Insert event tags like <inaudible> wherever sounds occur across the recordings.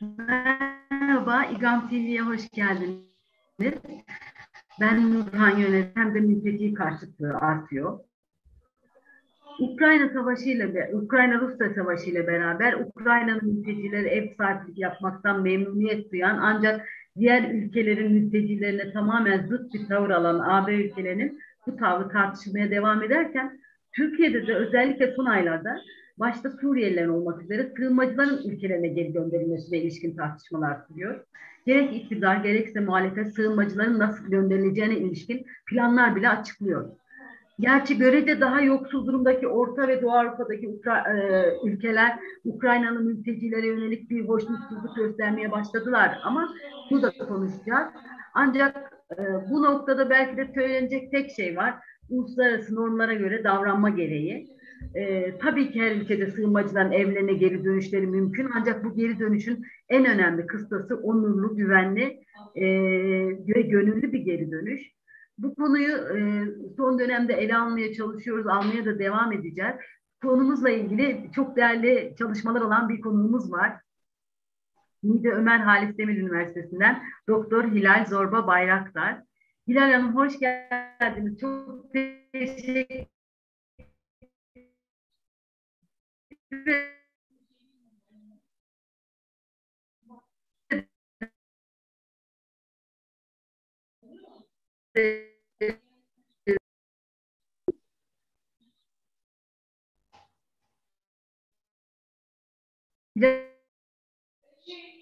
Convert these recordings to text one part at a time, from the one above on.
Merhaba, İGAM TV'ye hoş geldiniz. Ben Nurhan Yönet, hem de mülteci karşıtlığı artıyor. Ukrayna Savaşı ile Ukrayna-Rusya Savaşı ile beraber Ukrayna'nın mültecileri ev sahipliği yapmaktan memnuniyet duyan ancak diğer ülkelerin mültecilerine tamamen zıt bir tavır alan AB ülkelerinin bu tavrı tartışmaya devam ederken Türkiye'de de özellikle son aylarda başta Suriyeliler olmak üzere sığınmacıların ülkelerine geri gönderilmesine ilişkin tartışmalar sürüyor. Gerek iktidar gerekse muhalefet sığınmacıların nasıl gönderileceğine ilişkin planlar bile açıklıyor. Gerçi görece daha yoksul durumdaki Orta ve Doğu Avrupa'daki Ukra e, ülkeler Ukrayna'nın mültecilere yönelik bir hoşnutsuzluk göstermeye başladılar ama bunu da konuşacağız. Ancak e, bu noktada belki de söylenecek tek şey var. Uluslararası normlara göre davranma gereği. E, tabii ki her ülkede sığınmacıların evlerine geri dönüşleri mümkün ancak bu geri dönüşün en önemli kıstası onurlu, güvenli e, ve gönüllü bir geri dönüş. Bu konuyu e, son dönemde ele almaya çalışıyoruz, almaya da devam edeceğiz. Konumuzla ilgili çok değerli çalışmalar olan bir konuğumuz var. Niğde Ömer Halis Demir Üniversitesi'nden Doktor Hilal Zorba Bayraktar. Hilal Hanım hoş geldiniz. Çok teşekkür Hilal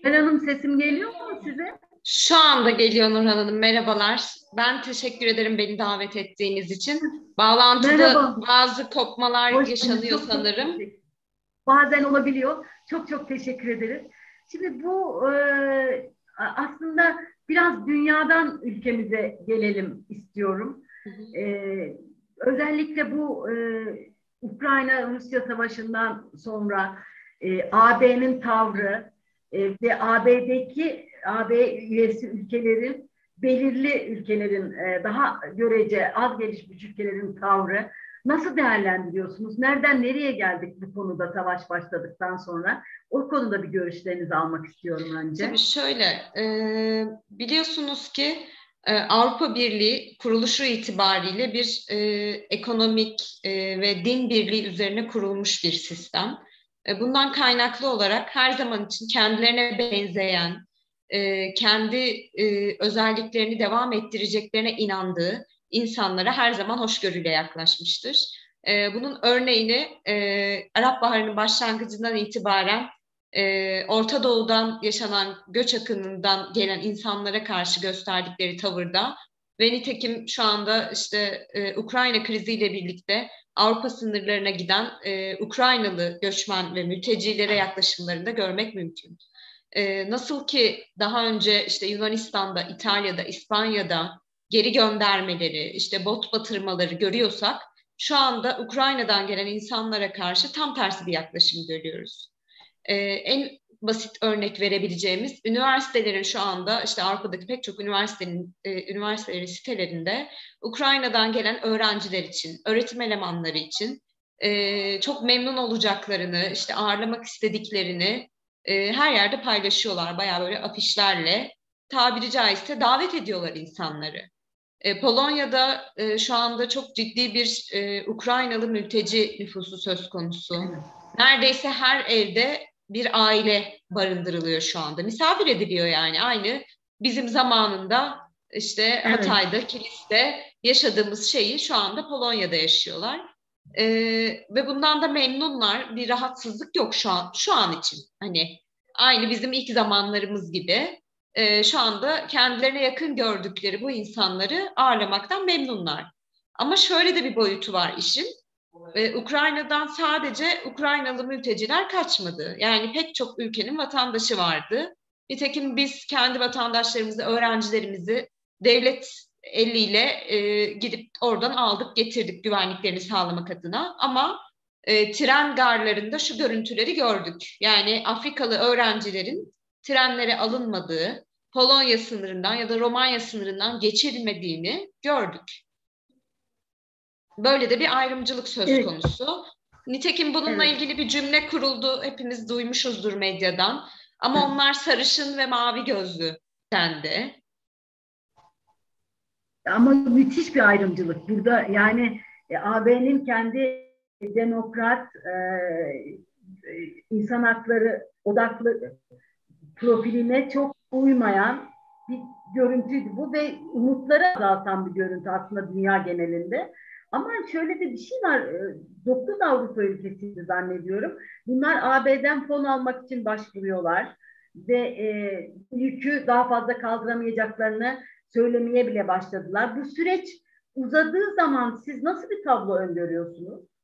Hanım sesim geliyor mu size? Şu anda geliyor Nurhan Hanım. Merhabalar. Ben teşekkür ederim beni davet ettiğiniz için. Bağlantıda Merhaba. bazı kopmalar Hoş yaşanıyor sanırım. Çok Bazen olabiliyor. Çok çok teşekkür ederiz. Şimdi bu e, aslında biraz dünyadan ülkemize gelelim istiyorum. Hı hı. E, özellikle bu e, Ukrayna-Rusya savaşından sonra e, AB'nin tavrı e, ve AB'deki AB üyesi ülkelerin belirli ülkelerin e, daha görece az gelişmiş ülkelerin tavrı nasıl değerlendiriyorsunuz? Nereden nereye geldik bu konuda savaş başladıktan sonra? O konuda bir görüşlerinizi almak istiyorum önce. Tabii şöyle, e, biliyorsunuz ki e, Avrupa Birliği kuruluşu itibariyle bir e, ekonomik e, ve din birliği üzerine kurulmuş bir sistem. E, bundan kaynaklı olarak her zaman için kendilerine benzeyen, e, kendi e, özelliklerini devam ettireceklerine inandığı insanlara her zaman hoşgörüyle yaklaşmıştır. E, bunun örneğini e, Arap Baharı'nın başlangıcından itibaren e, Orta Doğu'dan yaşanan göç akınından gelen insanlara karşı gösterdikleri tavırda ve nitekim şu anda işte e, Ukrayna kriziyle birlikte Avrupa sınırlarına giden e, Ukraynalı göçmen ve mültecilere yaklaşımlarında görmek mümkün. E, nasıl ki daha önce işte Yunanistan'da, İtalya'da, İspanya'da geri göndermeleri, işte bot batırmaları görüyorsak şu anda Ukrayna'dan gelen insanlara karşı tam tersi bir yaklaşım görüyoruz. Ee, en basit örnek verebileceğimiz üniversitelerin şu anda işte Avrupa'daki pek çok üniversitenin e, üniversitelerin sitelerinde Ukrayna'dan gelen öğrenciler için, öğretim elemanları için e, çok memnun olacaklarını, işte ağırlamak istediklerini e, her yerde paylaşıyorlar. Bayağı böyle afişlerle tabiri caizse davet ediyorlar insanları. E, Polonya'da e, şu anda çok ciddi bir e, Ukraynalı mülteci nüfusu söz konusu. Neredeyse her evde bir aile barındırılıyor şu anda. Misafir ediliyor yani aynı bizim zamanında işte evet. Hatay'da, Kilis'te yaşadığımız şeyi şu anda Polonya'da yaşıyorlar. Ee, ve bundan da memnunlar. Bir rahatsızlık yok şu an şu an için. Hani aynı bizim ilk zamanlarımız gibi e, şu anda kendilerine yakın gördükleri bu insanları ağırlamaktan memnunlar. Ama şöyle de bir boyutu var işin. Ee, Ukrayna'dan sadece Ukraynalı mülteciler kaçmadı. Yani pek çok ülkenin vatandaşı vardı. Nitekim biz kendi vatandaşlarımızı, öğrencilerimizi devlet eliyle e, gidip oradan aldık getirdik güvenliklerini sağlamak adına. Ama e, tren garlarında şu görüntüleri gördük. Yani Afrikalı öğrencilerin trenlere alınmadığı, Polonya sınırından ya da Romanya sınırından geçirilmediğini gördük. Böyle de bir ayrımcılık söz konusu. Nitekim bununla ilgili bir cümle kuruldu. Hepimiz duymuşuzdur medyadan. Ama onlar sarışın ve mavi gözlü dendi. Ama müthiş bir ayrımcılık. Burada yani e, AB'nin kendi demokrat e, insan hakları odaklı profiline çok uymayan bir görüntüydü bu ve umutları azaltan bir görüntü aslında dünya genelinde. Ama şöyle de bir şey var. 9 e, Avrupa ülkesiydi zannediyorum. Bunlar AB'den fon almak için başvuruyorlar ve e, yükü daha fazla kaldıramayacaklarını söylemeye bile başladılar. Bu süreç uzadığı zaman siz nasıl bir tablo öngörüyorsunuz?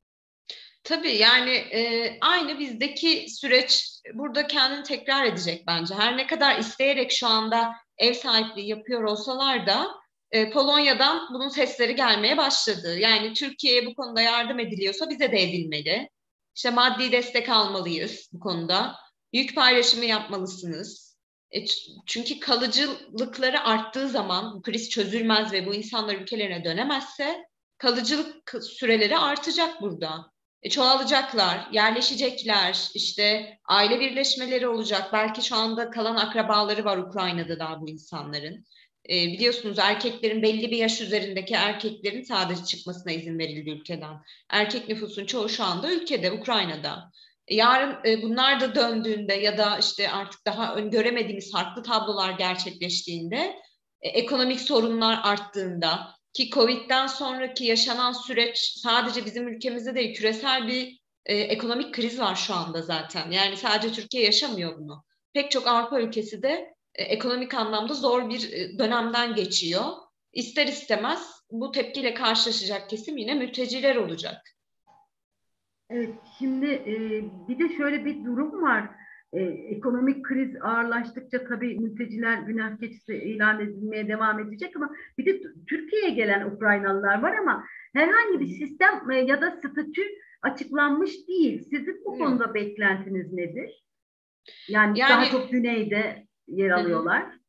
Tabii yani e, aynı bizdeki süreç burada kendini tekrar edecek bence. Her ne kadar isteyerek şu anda ev sahipliği yapıyor olsalar da e, Polonya'dan bunun sesleri gelmeye başladı. Yani Türkiye'ye bu konuda yardım ediliyorsa bize de edilmeli. İşte maddi destek almalıyız bu konuda. Yük paylaşımı yapmalısınız. E, çünkü kalıcılıkları arttığı zaman bu kriz çözülmez ve bu insanlar ülkelerine dönemezse kalıcılık süreleri artacak burada. E, çoğalacaklar, yerleşecekler, işte aile birleşmeleri olacak. Belki şu anda kalan akrabaları var Ukrayna'da daha bu insanların. E, biliyorsunuz erkeklerin belli bir yaş üzerindeki erkeklerin sadece çıkmasına izin verildi ülkeden. Erkek nüfusun çoğu şu anda ülkede, Ukrayna'da. E, yarın e, bunlar da döndüğünde ya da işte artık daha öngöremediğimiz farklı tablolar gerçekleştiğinde, e, ekonomik sorunlar arttığında, ki Covid'den sonraki yaşanan süreç sadece bizim ülkemizde değil, küresel bir e, ekonomik kriz var şu anda zaten. Yani sadece Türkiye yaşamıyor bunu. Pek çok Avrupa ülkesi de e, ekonomik anlamda zor bir e, dönemden geçiyor. İster istemez bu tepkiyle karşılaşacak kesim yine mülteciler olacak. Evet, şimdi e, bir de şöyle bir durum var. E, ekonomik kriz ağırlaştıkça tabii mülteciler günah keçisi ilan edilmeye devam edecek ama bir de Türkiye'ye gelen Ukraynalılar var ama herhangi bir sistem e, ya da statü açıklanmış değil. Sizin bu konuda beklentiniz nedir? Yani, yani daha çok güneyde yer alıyorlar.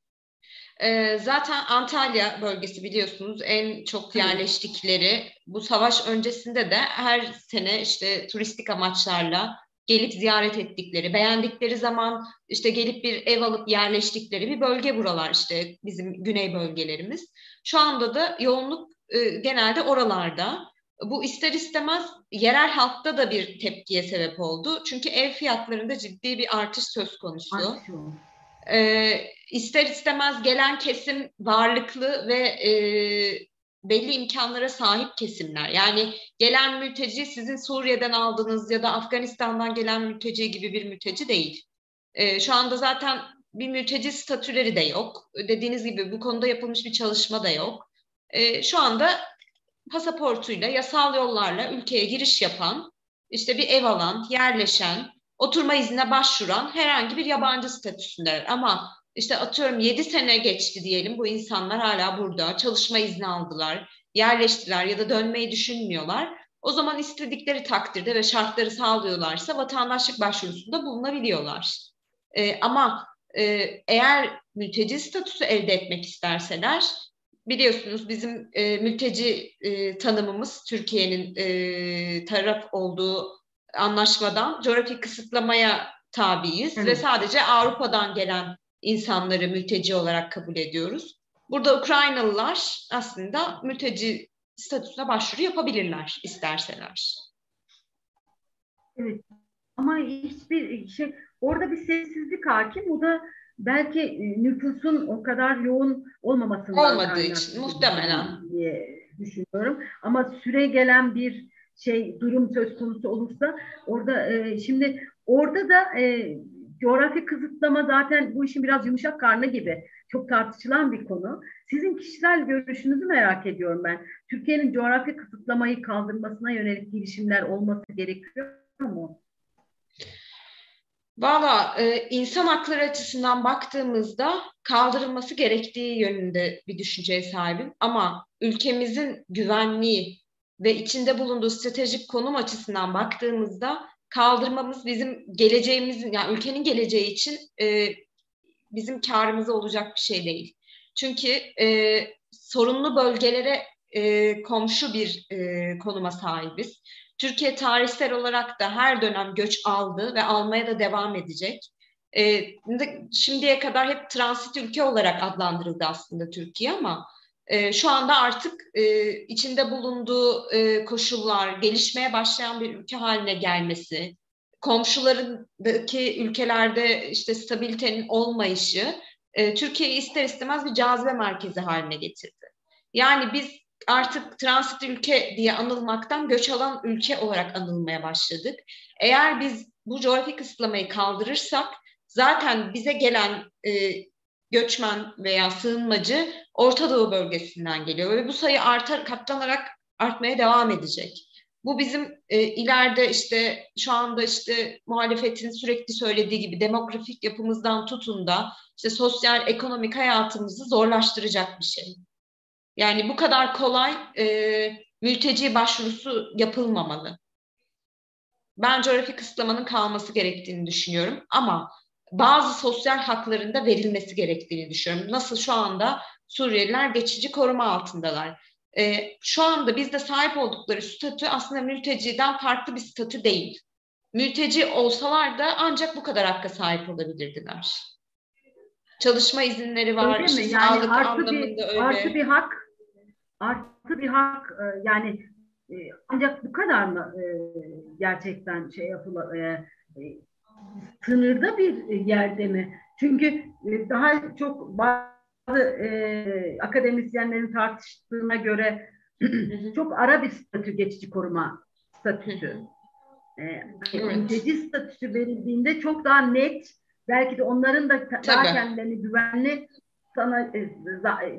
E, zaten Antalya bölgesi biliyorsunuz en çok yerleştikleri bu savaş öncesinde de her sene işte turistik amaçlarla gelip ziyaret ettikleri, beğendikleri zaman işte gelip bir ev alıp yerleştikleri bir bölge buralar işte bizim güney bölgelerimiz. Şu anda da yoğunluk e, genelde oralarda. Bu ister istemez yerel halkta da bir tepkiye sebep oldu. Çünkü ev fiyatlarında ciddi bir artış söz konusu. Ee, ister istemez gelen kesim varlıklı ve e, belli imkanlara sahip kesimler. Yani gelen mülteci sizin Suriye'den aldığınız ya da Afganistan'dan gelen mülteci gibi bir mülteci değil. E, şu anda zaten bir mülteci statüleri de yok. Dediğiniz gibi bu konuda yapılmış bir çalışma da yok. E, şu anda pasaportuyla, yasal yollarla ülkeye giriş yapan, işte bir ev alan, yerleşen, oturma iznine başvuran herhangi bir yabancı statüsünde. Ama işte atıyorum 7 sene geçti diyelim bu insanlar hala burada çalışma izni aldılar, yerleştiler ya da dönmeyi düşünmüyorlar. O zaman istedikleri takdirde ve şartları sağlıyorlarsa vatandaşlık başvurusunda bulunabiliyorlar. Ee, ama e, eğer mülteci statüsü elde etmek isterseler biliyorsunuz bizim e, mülteci e, tanımımız Türkiye'nin e, taraf olduğu anlaşmadan coğrafi kısıtlamaya tabiiz evet. ve sadece Avrupa'dan gelen insanları mülteci olarak kabul ediyoruz. Burada Ukraynalılar aslında mülteci statüsüne başvuru yapabilirler isterseler. Evet. Ama hiçbir şey orada bir sessizlik hakim. O da belki e, nüfusun o kadar yoğun olmamasından olmadığı için muhtemelen diye düşünüyorum. Ama süre gelen bir şey durum söz konusu olursa orada e, şimdi orada da e, coğrafi kısıtlama zaten bu işin biraz yumuşak karnı gibi çok tartışılan bir konu. Sizin kişisel görüşünüzü merak ediyorum ben. Türkiye'nin coğrafi kısıtlamayı kaldırmasına yönelik girişimler olması gerekiyor mu? Valla e, insan hakları açısından baktığımızda kaldırılması gerektiği yönünde bir düşünceye sahibim. Ama ülkemizin güvenliği ve içinde bulunduğu stratejik konum açısından baktığımızda kaldırmamız bizim geleceğimizin yani ülkenin geleceği için e, bizim karımıza olacak bir şey değil. Çünkü e, sorunlu bölgelere e, komşu bir e, konuma sahibiz. Türkiye tarihsel olarak da her dönem göç aldı ve almaya da devam edecek. E, şimdiye kadar hep transit ülke olarak adlandırıldı aslında Türkiye ama e, şu anda artık e, içinde bulunduğu e, koşullar gelişmeye başlayan bir ülke haline gelmesi, komşularındaki ülkelerde işte stabilitenin olmayışı e, Türkiye'yi ister istemez bir cazibe merkezi haline getirdi. Yani biz artık transit ülke diye anılmaktan göç alan ülke olarak anılmaya başladık. Eğer biz bu coğrafi kısıtlamayı kaldırırsak zaten bize gelen e, göçmen veya sığınmacı Orta Doğu bölgesinden geliyor ve bu sayı artar katlanarak artmaya devam edecek. Bu bizim e, ileride işte şu anda işte muhalefetin sürekli söylediği gibi demografik yapımızdan tutun da işte sosyal ekonomik hayatımızı zorlaştıracak bir şey. Yani bu kadar kolay e, mülteci başvurusu yapılmamalı. Ben coğrafi kısıtlamanın kalması gerektiğini düşünüyorum ama bazı sosyal hakların da verilmesi gerektiğini düşünüyorum. Nasıl şu anda Suriyeliler geçici koruma altındalar. E, şu anda bizde sahip oldukları statü aslında mülteciden farklı bir statü değil. Mülteci olsalar da ancak bu kadar hakka sahip olabilirdiler. Çalışma izinleri var, öyle işte mi? Yani sağlık artı anlamında bir, öyle. Artı bir hak, artı bir hak e, yani e, ancak bu kadar mı e, gerçekten şey yapılıyor? Sınırda bir yerde mi? Çünkü daha çok bazı e, akademisyenlerin tartıştığına göre çok ara bir statü geçici koruma statüsü. e, mülteci statüsü verildiğinde çok daha net belki de onların da Tabii. daha kendilerini güvenli sana e,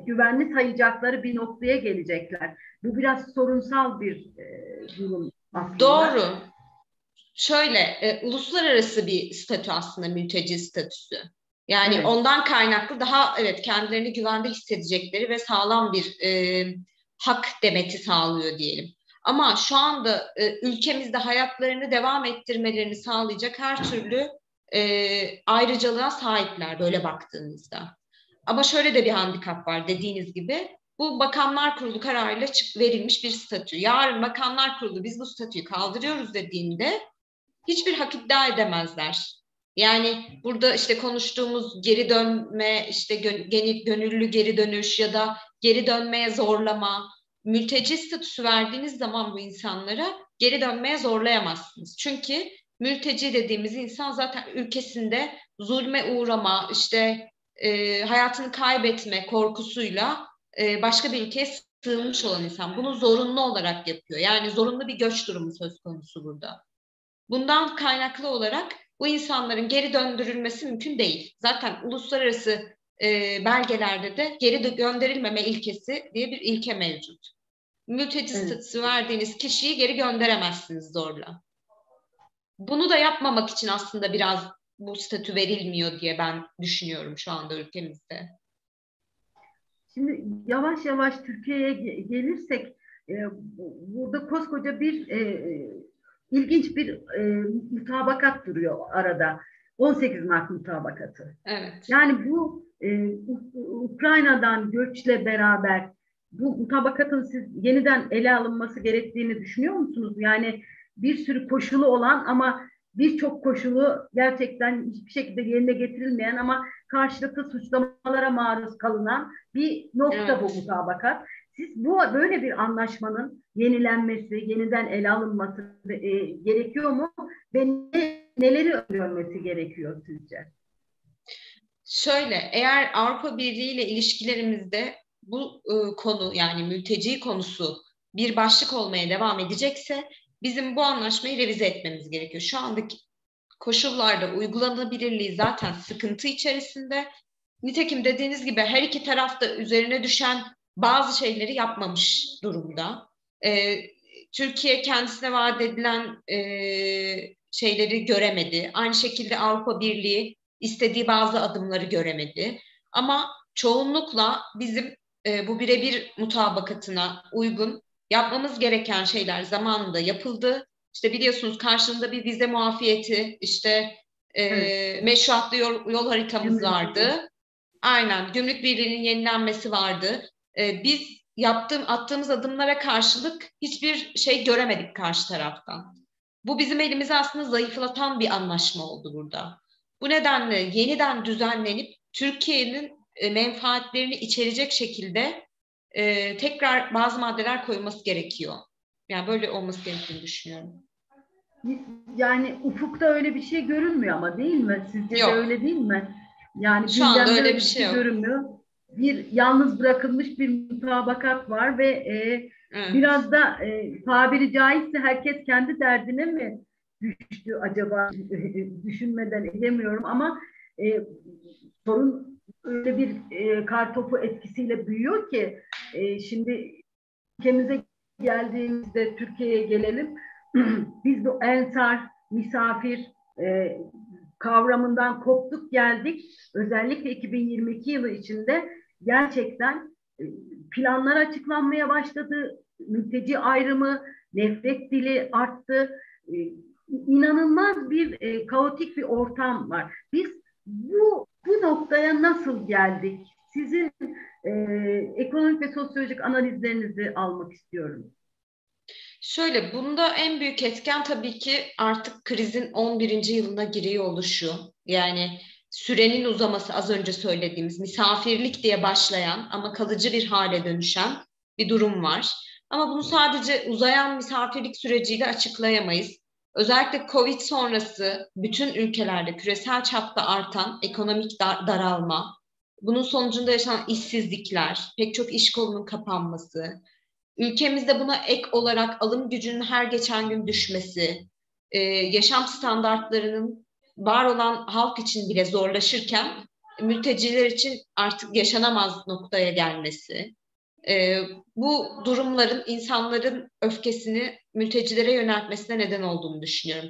güvenli sayacakları bir noktaya gelecekler. Bu biraz sorunsal bir e, durum aslında. Doğru. Şöyle, e, uluslararası bir statü aslında mülteci statüsü. Yani evet. ondan kaynaklı daha evet kendilerini güvende hissedecekleri ve sağlam bir e, hak demeti sağlıyor diyelim. Ama şu anda e, ülkemizde hayatlarını devam ettirmelerini sağlayacak her türlü e, ayrıcalığa sahipler böyle baktığınızda. Ama şöyle de bir handikap var dediğiniz gibi. Bu Bakanlar Kurulu kararıyla verilmiş bir statü. Yarın Bakanlar Kurulu biz bu statüyü kaldırıyoruz dediğinde hiçbir hak iddia edemezler. Yani burada işte konuştuğumuz geri dönme, işte gönüllü geri dönüş ya da geri dönmeye zorlama, mülteci statüsü verdiğiniz zaman bu insanlara geri dönmeye zorlayamazsınız. Çünkü mülteci dediğimiz insan zaten ülkesinde zulme uğrama, işte e, hayatını kaybetme korkusuyla e, başka bir ülkeye sığınmış olan insan. Bunu zorunlu olarak yapıyor. Yani zorunlu bir göç durumu söz konusu burada. Bundan kaynaklı olarak bu insanların geri döndürülmesi mümkün değil. Zaten uluslararası e, belgelerde de geri gönderilmeme ilkesi diye bir ilke mevcut. Mülteci evet. statüsü verdiğiniz kişiyi geri gönderemezsiniz zorla. Bunu da yapmamak için aslında biraz bu statü verilmiyor diye ben düşünüyorum şu anda ülkemizde. Şimdi yavaş yavaş Türkiye'ye gelirsek e, burada koskoca bir e, ilginç bir e, mutabakat duruyor arada. 18 Mart mutabakatı. Evet. Yani bu e, Ukrayna'dan göçle beraber bu mutabakatın siz yeniden ele alınması gerektiğini düşünüyor musunuz? Yani bir sürü koşulu olan ama birçok koşulu gerçekten hiçbir şekilde yerine getirilmeyen ama karşılıklı suçlamalara maruz kalınan bir nokta evet. bu mutabakat. Siz bu böyle bir anlaşmanın yenilenmesi, yeniden ele alınması e, gerekiyor mu? Ve ne, neleri öngörmesi gerekiyor sizce? Şöyle, eğer Avrupa Birliği ile ilişkilerimizde bu e, konu yani mülteci konusu bir başlık olmaya devam edecekse bizim bu anlaşmayı revize etmemiz gerekiyor. Şu andaki koşullarda uygulanabilirliği zaten sıkıntı içerisinde. Nitekim dediğiniz gibi her iki tarafta üzerine düşen bazı şeyleri yapmamış durumda. E, Türkiye kendisine vaat edilen e, şeyleri göremedi. Aynı şekilde Avrupa Birliği istediği bazı adımları göremedi. Ama çoğunlukla bizim e, bu birebir mutabakatına uygun yapmamız gereken şeyler zamanında yapıldı. İşte biliyorsunuz karşılığında bir vize muafiyeti, işte e, evet. meşruatlı yol, yol haritamız vardı. Aynen, gümrük birliğinin yenilenmesi vardı. E, biz yaptığım attığımız adımlara karşılık hiçbir şey göremedik karşı taraftan. Bu bizim elimizi aslında zayıflatan bir anlaşma oldu burada. Bu nedenle yeniden düzenlenip Türkiye'nin e, menfaatlerini içerecek şekilde e, tekrar bazı maddeler koyulması gerekiyor. Yani böyle olması gerektiğini düşünüyorum. Yani ufukta öyle bir şey görünmüyor ama değil mi? Sizce yok. de öyle değil mi? Yani şu anda öyle bir şey, şey yok. görünmüyor. Bir yalnız bırakılmış bir mutabakat var ve e, evet. biraz da e, tabiri caizse herkes kendi derdine mi düştü acaba <laughs> düşünmeden edemiyorum ama e, sorun öyle bir e, kartopu etkisiyle büyüyor ki e, şimdi ülkemize geldiğimizde Türkiye'ye gelelim <clears throat> biz bu ensar, misafir e, kavramından koptuk geldik. Özellikle 2022 yılı içinde gerçekten e, planlar açıklanmaya başladı. Mülteci ayrımı, nefret dili arttı. E, inanılmaz bir e, kaotik bir ortam var. Biz bu bu noktaya nasıl geldik? Sizin e, ekonomik ve sosyolojik analizlerinizi almak istiyorum. Şöyle, bunda en büyük etken tabii ki artık krizin 11. yılına giriyor oluşu. Yani sürenin uzaması az önce söylediğimiz misafirlik diye başlayan ama kalıcı bir hale dönüşen bir durum var. Ama bunu sadece uzayan misafirlik süreciyle açıklayamayız. Özellikle Covid sonrası bütün ülkelerde küresel çapta artan ekonomik dar daralma, bunun sonucunda yaşanan işsizlikler, pek çok iş kolunun kapanması, ülkemizde buna ek olarak alım gücünün her geçen gün düşmesi, e, yaşam standartlarının var olan halk için bile zorlaşırken mülteciler için artık yaşanamaz noktaya gelmesi, e, bu durumların insanların öfkesini mültecilere yöneltmesine neden olduğunu düşünüyorum.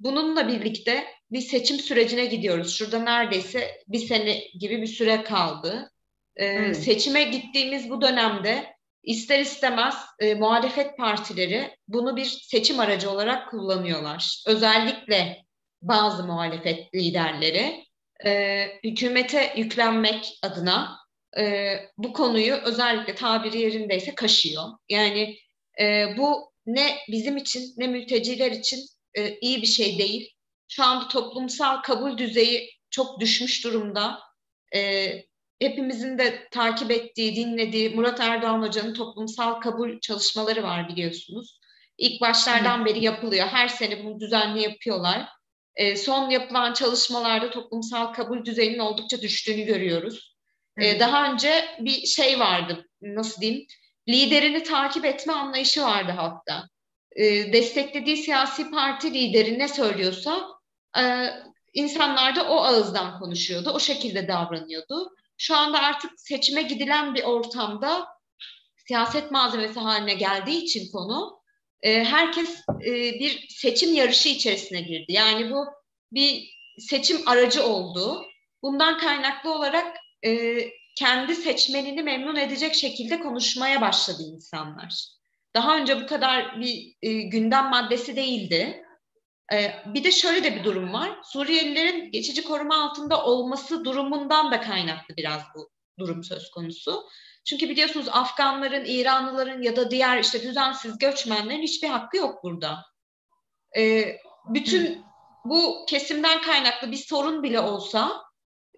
Bununla birlikte bir seçim sürecine gidiyoruz. Şurada neredeyse bir sene gibi bir süre kaldı. E, hmm. Seçime gittiğimiz bu dönemde ister istemez e, muhalefet partileri bunu bir seçim aracı olarak kullanıyorlar. Özellikle bazı muhalefet liderleri e, hükümete yüklenmek adına e, bu konuyu özellikle tabiri yerindeyse kaşıyor. Yani e, bu ne bizim için ne mülteciler için e, iyi bir şey değil. Şu anda toplumsal kabul düzeyi çok düşmüş durumda. E, hepimizin de takip ettiği, dinlediği Murat Erdoğan Hoca'nın toplumsal kabul çalışmaları var biliyorsunuz. İlk başlardan Hı. beri yapılıyor. Her sene bunu düzenli yapıyorlar. E, son yapılan çalışmalarda toplumsal kabul düzeyinin oldukça düştüğünü görüyoruz. E, daha önce bir şey vardı, nasıl diyeyim, liderini takip etme anlayışı vardı halkta. E, desteklediği siyasi parti lideri ne söylüyorsa e, insanlar da o ağızdan konuşuyordu, o şekilde davranıyordu. Şu anda artık seçime gidilen bir ortamda siyaset malzemesi haline geldiği için konu e, herkes e, bir seçim yarışı içerisine girdi. Yani bu bir seçim aracı oldu. Bundan kaynaklı olarak e, kendi seçmenini memnun edecek şekilde konuşmaya başladı insanlar. Daha önce bu kadar bir e, gündem maddesi değildi. Bir de şöyle de bir durum var. Suriyelilerin geçici koruma altında olması durumundan da kaynaklı biraz bu durum söz konusu. Çünkü biliyorsunuz Afganların, İranlıların ya da diğer işte düzensiz göçmenlerin hiçbir hakkı yok burada. E, bütün bu kesimden kaynaklı bir sorun bile olsa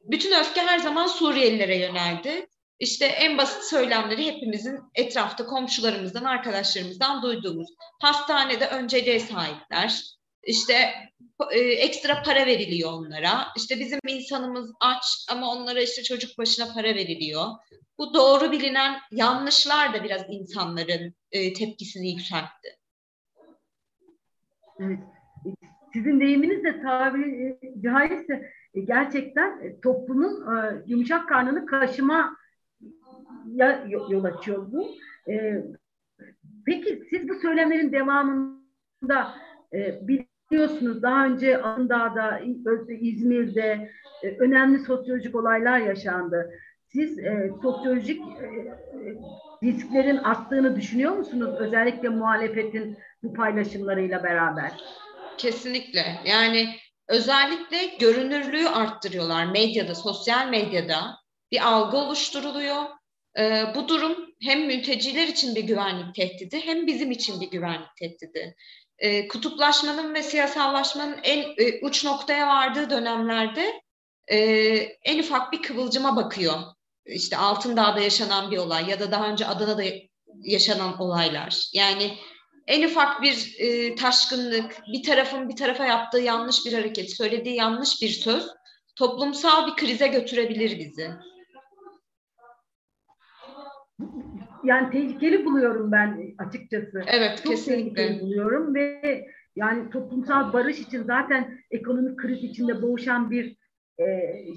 bütün öfke her zaman Suriyelilere yöneldi. İşte en basit söylemleri hepimizin etrafta komşularımızdan, arkadaşlarımızdan duyduğumuz. Hastanede önceliğe sahipler. İşte e, ekstra para veriliyor onlara. İşte bizim insanımız aç ama onlara işte çocuk başına para veriliyor. Bu doğru bilinen yanlışlar da biraz insanların e, tepkisini yükseltti. Evet. Sizin deyiminizle tabiri caizse e, gerçekten e, toplumun e, yumuşak karnını kaşıma ya, yol açıyor bu. Peki siz bu söylemlerin devamında biliyorsunuz daha önce Andağ'da, İzmir'de önemli sosyolojik olaylar yaşandı. Siz sosyolojik risklerin arttığını düşünüyor musunuz? Özellikle muhalefetin bu paylaşımlarıyla beraber. Kesinlikle. Yani özellikle görünürlüğü arttırıyorlar medyada, sosyal medyada bir algı oluşturuluyor. E, bu durum hem mülteciler için bir güvenlik tehdidi hem bizim için bir güvenlik tehdidi. E, kutuplaşmanın ve siyasallaşmanın en e, uç noktaya vardığı dönemlerde e, en ufak bir kıvılcıma bakıyor. İşte Altındağ'da yaşanan bir olay ya da daha önce Adana'da yaşanan olaylar. Yani en ufak bir e, taşkınlık, bir tarafın bir tarafa yaptığı yanlış bir hareket, söylediği yanlış bir söz toplumsal bir krize götürebilir bizi. Yani tehlikeli buluyorum ben açıkçası. Evet, Çok kesinlikle. tehlikeli buluyorum ve yani toplumsal barış için zaten ekonomik kriz içinde boğuşan bir e,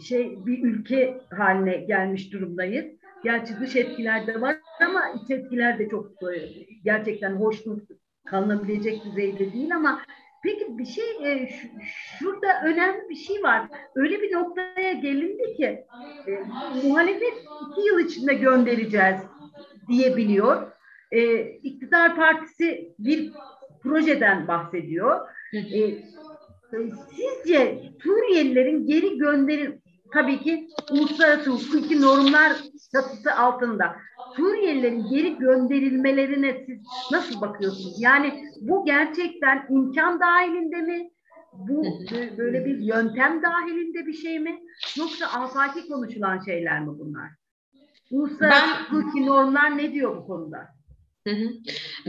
şey bir ülke haline gelmiş durumdayız. Gerçi dış etkiler de var ama iç etkiler de çok e, gerçekten hoşnut kalınabilecek düzeyde değil ama peki bir şey e, şu, şurada önemli bir şey var. Öyle bir noktaya gelindi ki e, muhalefet iki yıl içinde göndereceğiz diyebiliyor. E, iktidar partisi bir projeden bahsediyor. E, sizce Suriyelilerin geri gönderin tabii ki uluslararası hukuki normlar çatısı altında Suriyelilerin geri gönderilmelerine siz nasıl bakıyorsunuz? Yani bu gerçekten imkan dahilinde mi? Bu böyle bir yöntem dahilinde bir şey mi? Yoksa afaki konuşulan şeyler mi bunlar? Uluslararası ben, hukuki normlar ne diyor bu konuda? Hı hı.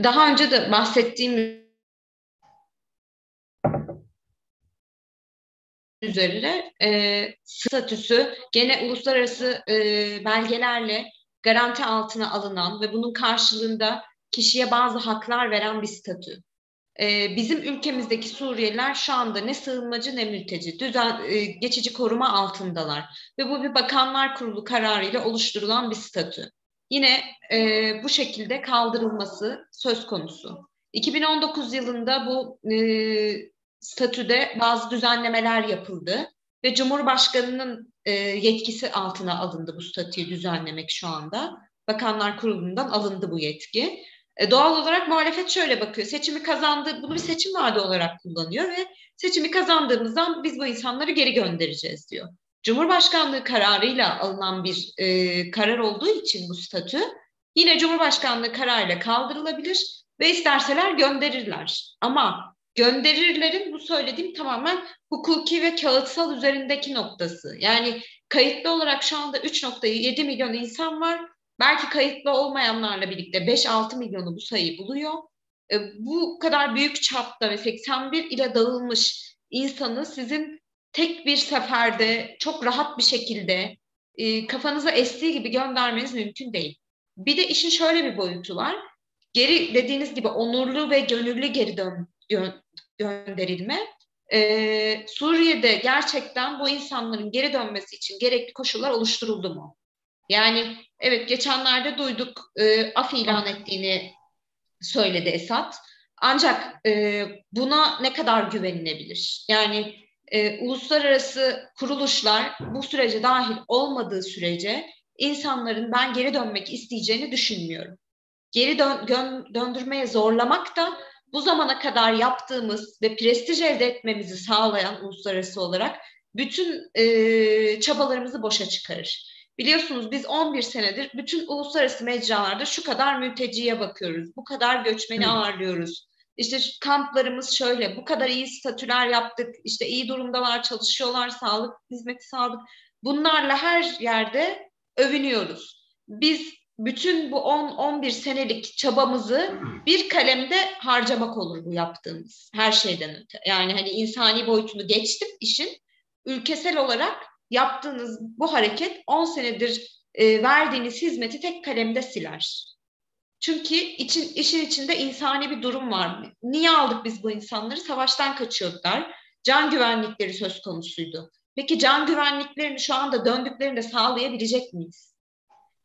Daha önce de bahsettiğim üzerine e, statüsü gene uluslararası e, belgelerle garanti altına alınan ve bunun karşılığında kişiye bazı haklar veren bir statü. E, bizim ülkemizdeki Suriyeliler şu anda ne sığınmacı ne mülteci, düzen, e, geçici koruma altındalar ve bu bir bakanlar kurulu kararıyla oluşturulan bir statü. Yine e, bu şekilde kaldırılması söz konusu. 2019 yılında bu e, statüde bazı düzenlemeler yapıldı ve Cumhurbaşkanı'nın e, yetkisi altına alındı bu statüyü düzenlemek şu anda. Bakanlar Kurulu'ndan alındı bu yetki. E, doğal olarak muhalefet şöyle bakıyor. Seçimi kazandı, bunu bir seçim vaadi olarak kullanıyor ve seçimi kazandığımızdan biz bu insanları geri göndereceğiz diyor. Cumhurbaşkanlığı kararıyla alınan bir e, karar olduğu için bu statü yine Cumhurbaşkanlığı kararıyla kaldırılabilir ve isterseler gönderirler. Ama gönderirlerin bu söylediğim tamamen hukuki ve kağıtsal üzerindeki noktası. Yani kayıtlı olarak şu anda 3.7 milyon insan var. Belki kayıtlı olmayanlarla birlikte 5-6 milyonu bu sayıyı buluyor. E, bu kadar büyük çapta ve 81 ile dağılmış insanı sizin tek bir seferde çok rahat bir şekilde e, kafanıza estiği gibi göndermeniz mümkün değil. Bir de işin şöyle bir boyutu var. Geri dediğiniz gibi onurlu ve gönüllü geri dön, gö- gönderilme e, Suriye'de gerçekten bu insanların geri dönmesi için gerekli koşullar oluşturuldu mu? Yani evet geçenlerde duyduk e, af ilan ettiğini söyledi Esad. Ancak e, buna ne kadar güvenilebilir? Yani e, uluslararası kuruluşlar bu sürece dahil olmadığı sürece insanların ben geri dönmek isteyeceğini düşünmüyorum. Geri dön, gön, döndürmeye zorlamak da bu zamana kadar yaptığımız ve prestij elde etmemizi sağlayan uluslararası olarak bütün e, çabalarımızı boşa çıkarır. Biliyorsunuz biz 11 senedir bütün uluslararası mecralarda şu kadar mülteciye bakıyoruz, bu kadar göçmeni Hı. ağırlıyoruz. İşte kamplarımız şöyle, bu kadar iyi statüler yaptık, işte iyi durumdalar, çalışıyorlar, sağlık hizmeti sağlık. Bunlarla her yerde övünüyoruz. Biz bütün bu 10-11 senelik çabamızı bir kalemde harcamak olur bu yaptığımız her şeyden öte. Yani hani insani boyutunu geçtim işin. Ülkesel olarak yaptığınız bu hareket 10 senedir e, verdiğiniz hizmeti tek kalemde siler. Çünkü için, işin içinde insani bir durum var. Niye aldık biz bu insanları? Savaştan kaçıyordular. Can güvenlikleri söz konusuydu. Peki can güvenliklerini şu anda döndüklerinde sağlayabilecek miyiz?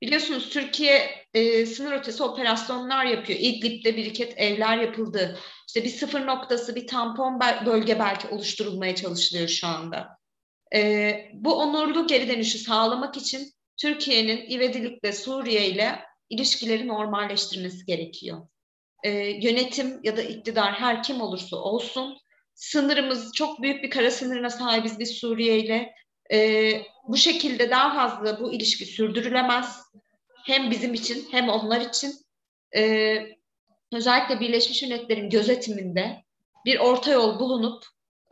Biliyorsunuz Türkiye e, sınır ötesi operasyonlar yapıyor. İdlib'de biriket evler yapıldı. İşte bir sıfır noktası, bir tampon bölge belki oluşturulmaya çalışılıyor şu anda. E, bu onurlu geri dönüşü sağlamak için Türkiye'nin ivedilikle Suriye ile ilişkileri normalleştirmesi gerekiyor. E, yönetim ya da iktidar her kim olursa olsun sınırımız çok büyük bir kara sınırına sahibiz biz Suriye ile. E, bu şekilde daha fazla bu ilişki sürdürülemez. hem bizim için hem onlar için e, özellikle Birleşmiş Milletler'in gözetiminde bir orta yol bulunup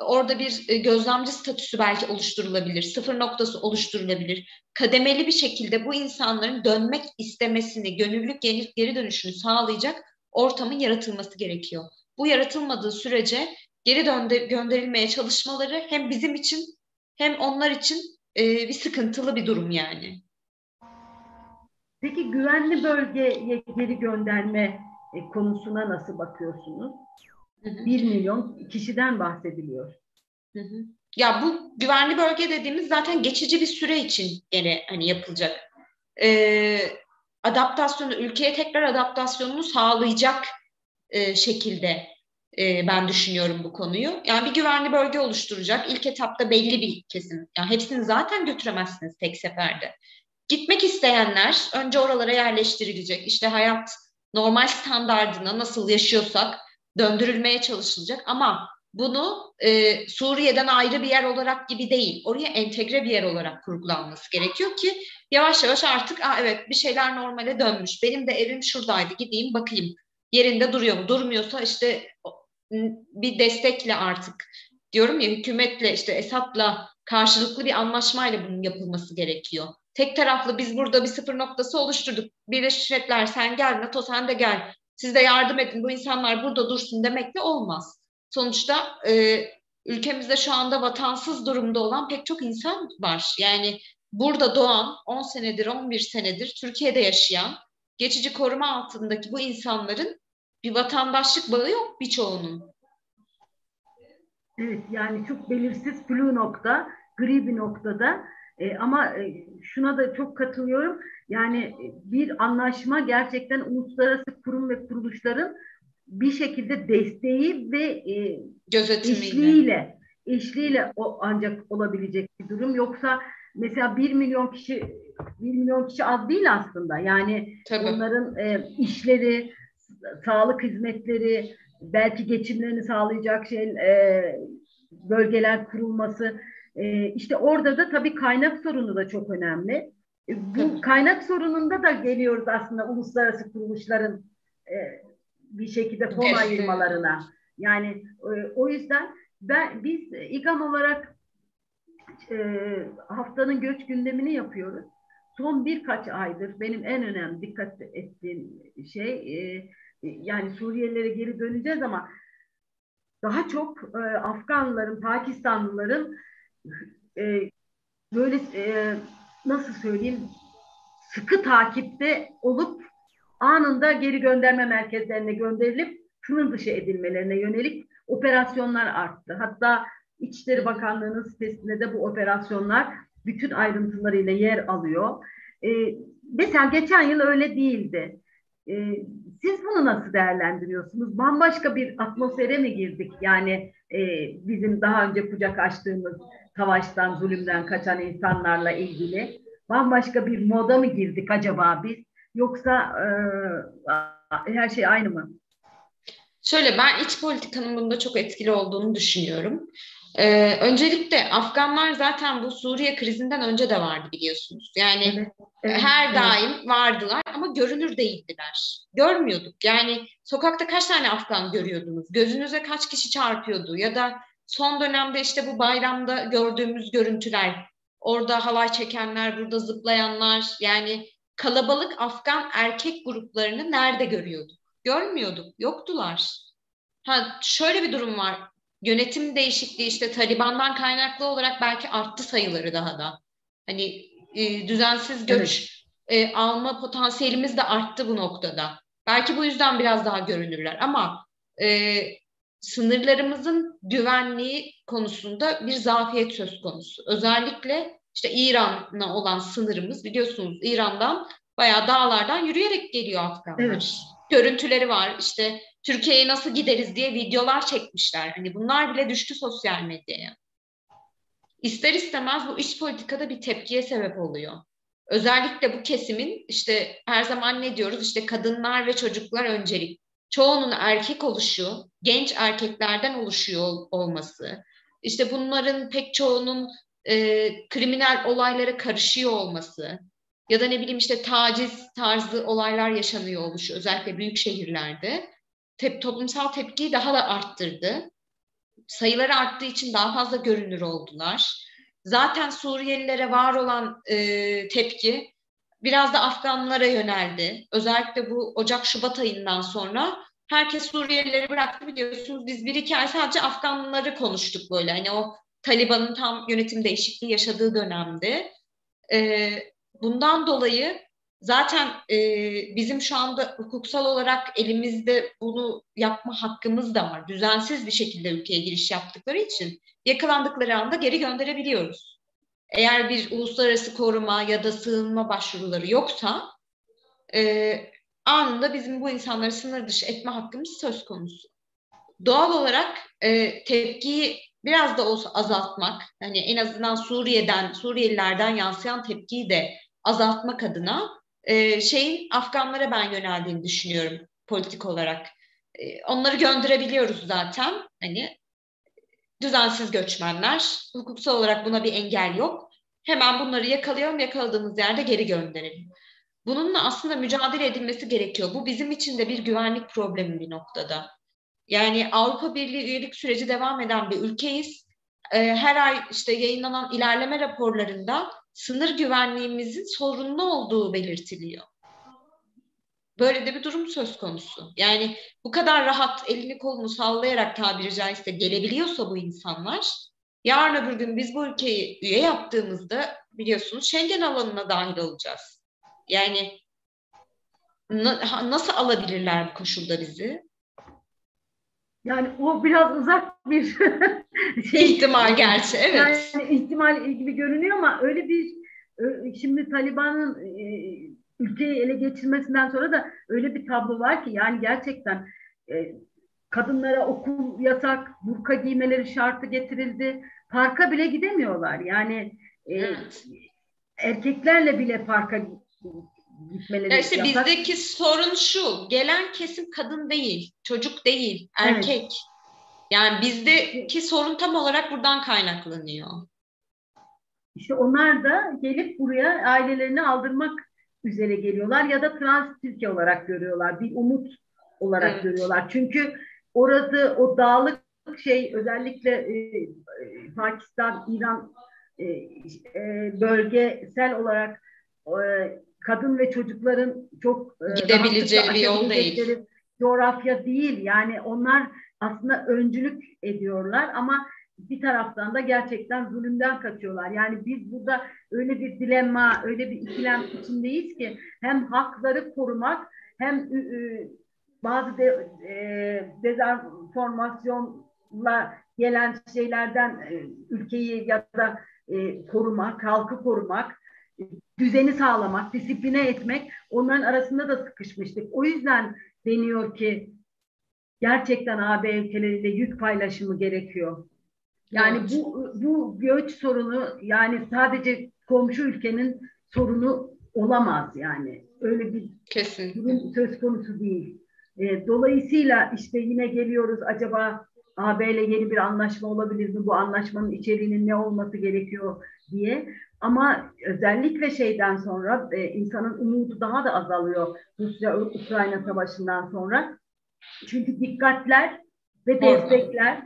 orada bir e, gözlemci statüsü belki oluşturulabilir, sıfır noktası oluşturulabilir. Kademeli bir şekilde bu insanların dönmek istemesini, gönüllülük geri, dönüşünü sağlayacak ortamın yaratılması gerekiyor. Bu yaratılmadığı sürece geri dönde, gönderilmeye çalışmaları hem bizim için hem onlar için e, bir sıkıntılı bir durum yani. Peki güvenli bölgeye geri gönderme e, konusuna nasıl bakıyorsunuz? Hı hı. 1 milyon kişiden bahsediliyor. Hı hı. Ya bu güvenli bölge dediğimiz zaten geçici bir süre için gene hani yapılacak. Ee, adaptasyonu, ülkeye tekrar adaptasyonunu sağlayacak e, şekilde e, ben düşünüyorum bu konuyu. Yani bir güvenli bölge oluşturacak. İlk etapta belli bir kesim. Yani hepsini zaten götüremezsiniz tek seferde. Gitmek isteyenler önce oralara yerleştirilecek. İşte hayat normal standardına nasıl yaşıyorsak döndürülmeye çalışılacak ama bunu e, Suriye'den ayrı bir yer olarak gibi değil, oraya entegre bir yer olarak kurgulanması gerekiyor ki yavaş yavaş artık Aa, evet bir şeyler normale dönmüş. Benim de evim şuradaydı gideyim bakayım yerinde duruyor mu? Durmuyorsa işte bir destekle artık diyorum ya hükümetle işte Esad'la karşılıklı bir anlaşmayla bunun yapılması gerekiyor. Tek taraflı biz burada bir sıfır noktası oluşturduk. Birleşmiş Milletler sen gel, NATO sen de gel. Siz de yardım edin bu insanlar burada dursun demekle olmaz. Sonuçta e, ülkemizde şu anda vatansız durumda olan pek çok insan var. Yani burada doğan 10 senedir 11 senedir Türkiye'de yaşayan geçici koruma altındaki bu insanların bir vatandaşlık bağı yok birçoğunun. Evet yani çok belirsiz flu nokta, gri bir noktada e, ama e, şuna da çok katılıyorum. Yani e, bir anlaşma gerçekten uluslararası kurum ve kuruluşların bir şekilde desteği ve e, eşliğiyle eşliğiyle o ancak olabilecek bir durum. Yoksa mesela bir milyon kişi bir milyon kişi az değil aslında. Yani Tabii. onların e, işleri, sağlık hizmetleri, belki geçimlerini sağlayacak şey e, bölgeler kurulması. E, işte orada da tabii kaynak sorunu da çok önemli. E, bu kaynak sorununda da geliyoruz aslında uluslararası kuruluşların e, bir şekilde fon ayırmalarına. Yani e, o yüzden ben biz İGAM olarak e, haftanın göç gündemini yapıyoruz. Son birkaç aydır benim en önemli dikkat ettiğim şey e, yani Suriyelilere geri döneceğiz ama daha çok e, Afganlıların, Pakistanlıların e, böyle e, nasıl söyleyeyim sıkı takipte olup anında geri gönderme merkezlerine gönderilip sınır dışı edilmelerine yönelik operasyonlar arttı. Hatta İçişleri Bakanlığı'nın sitesinde de bu operasyonlar bütün ayrıntılarıyla yer alıyor. Ee, mesela geçen yıl öyle değildi. Ee, siz bunu nasıl değerlendiriyorsunuz? Bambaşka bir atmosfere mi girdik? Yani e, bizim daha önce kucak açtığımız savaştan, zulümden kaçan insanlarla ilgili bambaşka bir moda mı girdik acaba biz? Yoksa e, her şey aynı mı? Şöyle ben iç politikanın bunda çok etkili olduğunu düşünüyorum. Ee, öncelikle Afganlar zaten bu Suriye krizinden önce de vardı biliyorsunuz. Yani evet, evet, her evet. daim vardılar ama görünür değildiler. Görmüyorduk. Yani sokakta kaç tane Afgan görüyordunuz? Gözünüze kaç kişi çarpıyordu? Ya da son dönemde işte bu bayramda gördüğümüz görüntüler, orada halay çekenler, burada zıplayanlar, yani kalabalık Afgan erkek gruplarını nerede görüyorduk? Görmüyorduk, yoktular. Ha şöyle bir durum var yönetim değişikliği işte Taliban'dan kaynaklı olarak belki arttı sayıları daha da. Hani e, düzensiz göç evet. e, alma potansiyelimiz de arttı bu noktada. Belki bu yüzden biraz daha görünürler ama e, sınırlarımızın güvenliği konusunda bir zafiyet söz konusu. Özellikle işte İran'la olan sınırımız biliyorsunuz İran'dan bayağı dağlardan yürüyerek geliyor Afganlar. Evet. Görüntüleri var işte Türkiye'ye nasıl gideriz diye videolar çekmişler. Hani bunlar bile düştü sosyal medyaya. İster istemez bu iç politikada bir tepkiye sebep oluyor. Özellikle bu kesimin işte her zaman ne diyoruz işte kadınlar ve çocuklar öncelik. Çoğunun erkek oluşu, genç erkeklerden oluşuyor olması, işte bunların pek çoğunun e, kriminal olaylara karışıyor olması ya da ne bileyim işte taciz tarzı olaylar yaşanıyor oluşu özellikle büyük şehirlerde tep toplumsal tepkiyi daha da arttırdı. Sayıları arttığı için daha fazla görünür oldular. Zaten Suriyelilere var olan e, tepki biraz da Afganlara yöneldi. Özellikle bu Ocak-Şubat ayından sonra herkes Suriyelileri bıraktı biliyorsunuz. Biz bir iki ay sadece Afganları konuştuk böyle. Hani o Taliban'ın tam yönetim değişikliği yaşadığı dönemde. E, bundan dolayı zaten e, bizim şu anda hukuksal olarak elimizde bunu yapma hakkımız da var. Düzensiz bir şekilde ülkeye giriş yaptıkları için yakalandıkları anda geri gönderebiliyoruz. Eğer bir uluslararası koruma ya da sığınma başvuruları yoksa e, anında bizim bu insanları sınır dışı etme hakkımız söz konusu. Doğal olarak e, tepkiyi biraz da olsa azaltmak, hani en azından Suriye'den, Suriyelilerden yansıyan tepkiyi de azaltmak adına e, şeyin Afganlara ben yöneldiğini düşünüyorum politik olarak. E, onları gönderebiliyoruz zaten. Hani düzensiz göçmenler, hukuksal olarak buna bir engel yok. Hemen bunları yakalayalım, yakaladığımız yerde geri gönderelim. Bununla aslında mücadele edilmesi gerekiyor. Bu bizim için de bir güvenlik problemi bir noktada. Yani Avrupa Birliği üyelik süreci devam eden bir ülkeyiz. Ee, her ay işte yayınlanan ilerleme raporlarında sınır güvenliğimizin sorunlu olduğu belirtiliyor. Böyle de bir durum söz konusu. Yani bu kadar rahat elini kolunu sallayarak tabiri caizse gelebiliyorsa bu insanlar, yarın öbür gün biz bu ülkeyi üye yaptığımızda biliyorsunuz Schengen alanına dahil olacağız. Yani na- nasıl alabilirler bu koşulda bizi? Yani o biraz uzak bir <laughs> şey. İhtimal gerçi, evet. Yani ihtimal gibi görünüyor ama öyle bir şimdi Taliban'ın e, ülkeyi ele geçirmesinden sonra da öyle bir tablo var ki yani gerçekten e, kadınlara okul yasak, burka giymeleri şartı getirildi. Parka bile gidemiyorlar. Yani e, evet. erkeklerle bile parka gitmeleri ya işte yasak. bizdeki sorun şu. Gelen kesim kadın değil, çocuk değil, erkek. Evet. Yani bizdeki sorun tam olarak buradan kaynaklanıyor. İşte onlar da gelip buraya ailelerini aldırmak üzere geliyorlar ya da trans Türkiye olarak görüyorlar. Bir umut olarak evet. görüyorlar. Çünkü orası o dağlık şey özellikle e, e Pakistan, İran e, e, bölgesel olarak e, kadın ve çocukların çok e, gidebileceği bir yol değil. Coğrafya değil. Yani onlar aslında öncülük ediyorlar ama bir taraftan da gerçekten zulümden kaçıyorlar. Yani biz burada öyle bir dilemma, öyle bir ikilem içindeyiz ki hem hakları korumak hem bazı de, e, dezenformasyonla gelen şeylerden e, ülkeyi ya da e, korumak, halkı korumak, düzeni sağlamak, disipline etmek onların arasında da sıkışmıştık. O yüzden deniyor ki gerçekten AB ülkeleriyle yük paylaşımı gerekiyor. Yani evet. bu bu göç sorunu yani sadece komşu ülkenin sorunu olamaz yani. Öyle bir Kesin. durum söz konusu değil. E, dolayısıyla işte yine geliyoruz acaba AB ile yeni bir anlaşma olabilir mi? Bu anlaşmanın içeriğinin ne olması gerekiyor diye. Ama özellikle şeyden sonra e, insanın umudu daha da azalıyor Rusya-Ukrayna savaşından sonra. Çünkü dikkatler ve destekler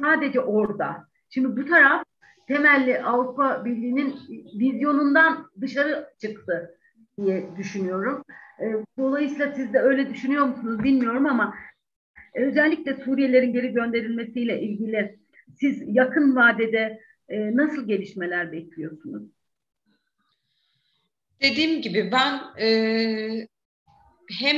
sadece orada. Şimdi bu taraf temelli Avrupa Birliği'nin vizyonundan dışarı çıktı diye düşünüyorum. E, dolayısıyla siz de öyle düşünüyor musunuz bilmiyorum ama özellikle Suriyelilerin geri gönderilmesiyle ilgili siz yakın vadede e, nasıl gelişmeler bekliyorsunuz? Dediğim gibi ben e, hem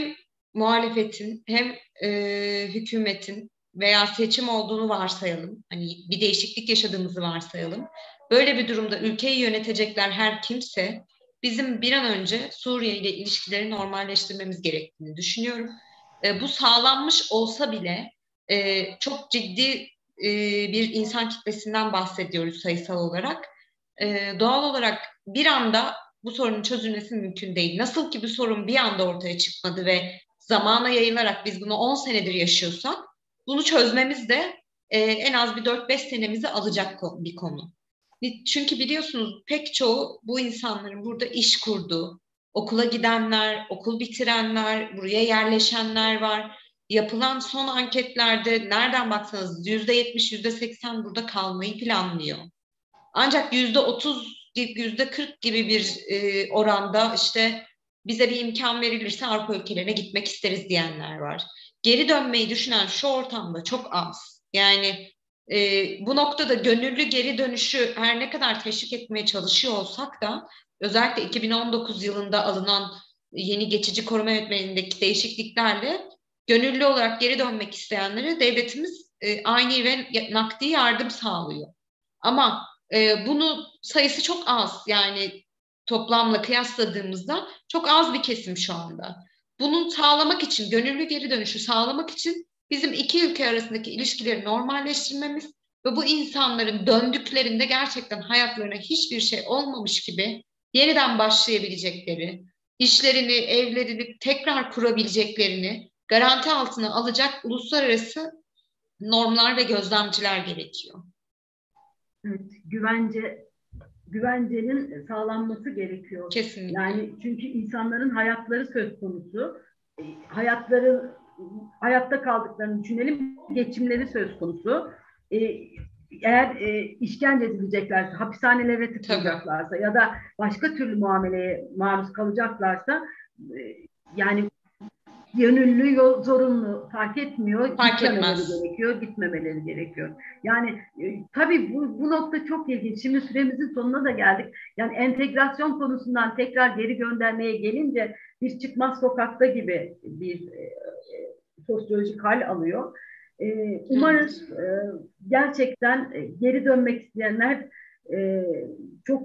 muhalefetin hem e, hükümetin veya seçim olduğunu varsayalım. Hani bir değişiklik yaşadığımızı varsayalım. Böyle bir durumda ülkeyi yönetecekler her kimse bizim bir an önce Suriye ile ilişkileri normalleştirmemiz gerektiğini düşünüyorum. E, bu sağlanmış olsa bile e, çok ciddi e, bir insan kitlesinden bahsediyoruz sayısal olarak. E, doğal olarak bir anda bu sorunun çözülmesi mümkün değil. Nasıl ki bu sorun bir anda ortaya çıkmadı ve zamana yayılarak biz bunu 10 senedir yaşıyorsak bunu çözmemiz de e, en az bir 4-5 senemizi alacak bir konu. Çünkü biliyorsunuz pek çoğu bu insanların burada iş kurduğu, okula gidenler, okul bitirenler, buraya yerleşenler var. Yapılan son anketlerde nereden baksanız yüzde yetmiş, yüzde seksen burada kalmayı planlıyor. Ancak yüzde otuz, yüzde kırk gibi bir e, oranda işte bize bir imkan verilirse Avrupa ülkelerine gitmek isteriz diyenler var. Geri dönmeyi düşünen şu ortamda çok az. Yani e, bu noktada gönüllü geri dönüşü her ne kadar teşvik etmeye çalışıyor olsak da özellikle 2019 yılında alınan yeni geçici koruma yönetmenindeki değişikliklerle gönüllü olarak geri dönmek isteyenlere devletimiz e, aynı ve nakdi yardım sağlıyor. Ama e, bunu sayısı çok az yani toplamla kıyasladığımızda çok az bir kesim şu anda. Bunu sağlamak için, gönüllü geri dönüşü sağlamak için bizim iki ülke arasındaki ilişkileri normalleştirmemiz ve bu insanların döndüklerinde gerçekten hayatlarına hiçbir şey olmamış gibi yeniden başlayabilecekleri, işlerini, evlerini tekrar kurabileceklerini garanti altına alacak uluslararası normlar ve gözlemciler gerekiyor. Evet, güvence güvencenin sağlanması gerekiyor. Kesinlikle. Yani çünkü insanların hayatları söz konusu. Hayatları hayatta kaldıklarını düşünelim, geçimleri söz konusu. E, eğer e, işkence edileceklerse, hapishanelere tıkılacaklarsa ya da başka türlü muameleye maruz kalacaklarsa e, yani yönüllü, yol, zorunlu fark etmiyor. Fark etmez. gerekiyor, gitmemeleri gerekiyor. Yani e, tabii bu, bu nokta çok ilginç. Şimdi süremizin sonuna da geldik. Yani entegrasyon konusundan tekrar geri göndermeye gelince bir çıkmaz sokakta gibi bir e, e sosyolojik hal alıyor. E, umarız e, gerçekten e, geri dönmek isteyenler e, çok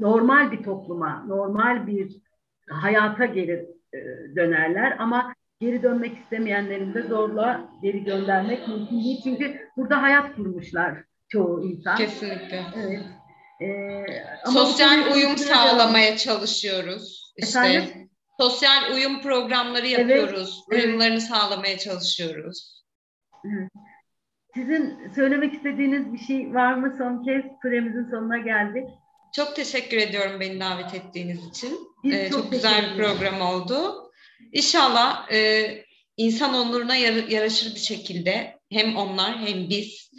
normal bir topluma, normal bir hayata gelir e, dönerler ama geri dönmek istemeyenlerin de zorla geri göndermek mümkün değil. Çünkü burada hayat kurmuşlar çoğu insan. Kesinlikle. Evet. Ee, sosyal uyum sağlamaya çalışıyoruz. İşte Efendim? Sosyal uyum programları yapıyoruz. Evet, Uyumlarını evet. sağlamaya çalışıyoruz. Sizin söylemek istediğiniz bir şey var mı? Son kez süremizin sonuna geldik. Çok teşekkür ediyorum beni davet ettiğiniz için. Ee, çok, çok güzel bir program oldu. İnşallah e, insan onuruna yar- yaraşır bir şekilde hem onlar hem biz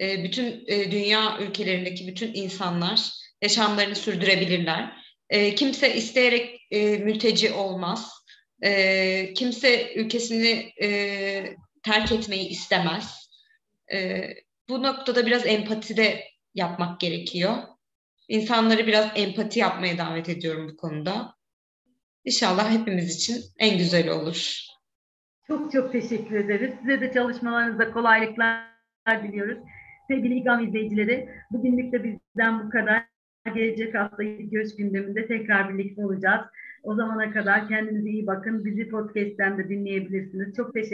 e, bütün e, dünya ülkelerindeki bütün insanlar yaşamlarını sürdürebilirler. E, kimse isteyerek e, mülteci olmaz. E, kimse ülkesini e, terk etmeyi istemez. E, bu noktada biraz empati de yapmak gerekiyor. İnsanları biraz empati yapmaya davet ediyorum bu konuda. İnşallah hepimiz için en güzel olur. Çok çok teşekkür ederiz. Size de çalışmalarınızda kolaylıklar diliyoruz. Sevgili İGAM izleyicileri, bugünlük de bizden bu kadar. Gelecek hafta göç gündeminde tekrar birlikte olacağız. O zamana kadar kendinize iyi bakın. Bizi podcast'ten de dinleyebilirsiniz. Çok teşekkür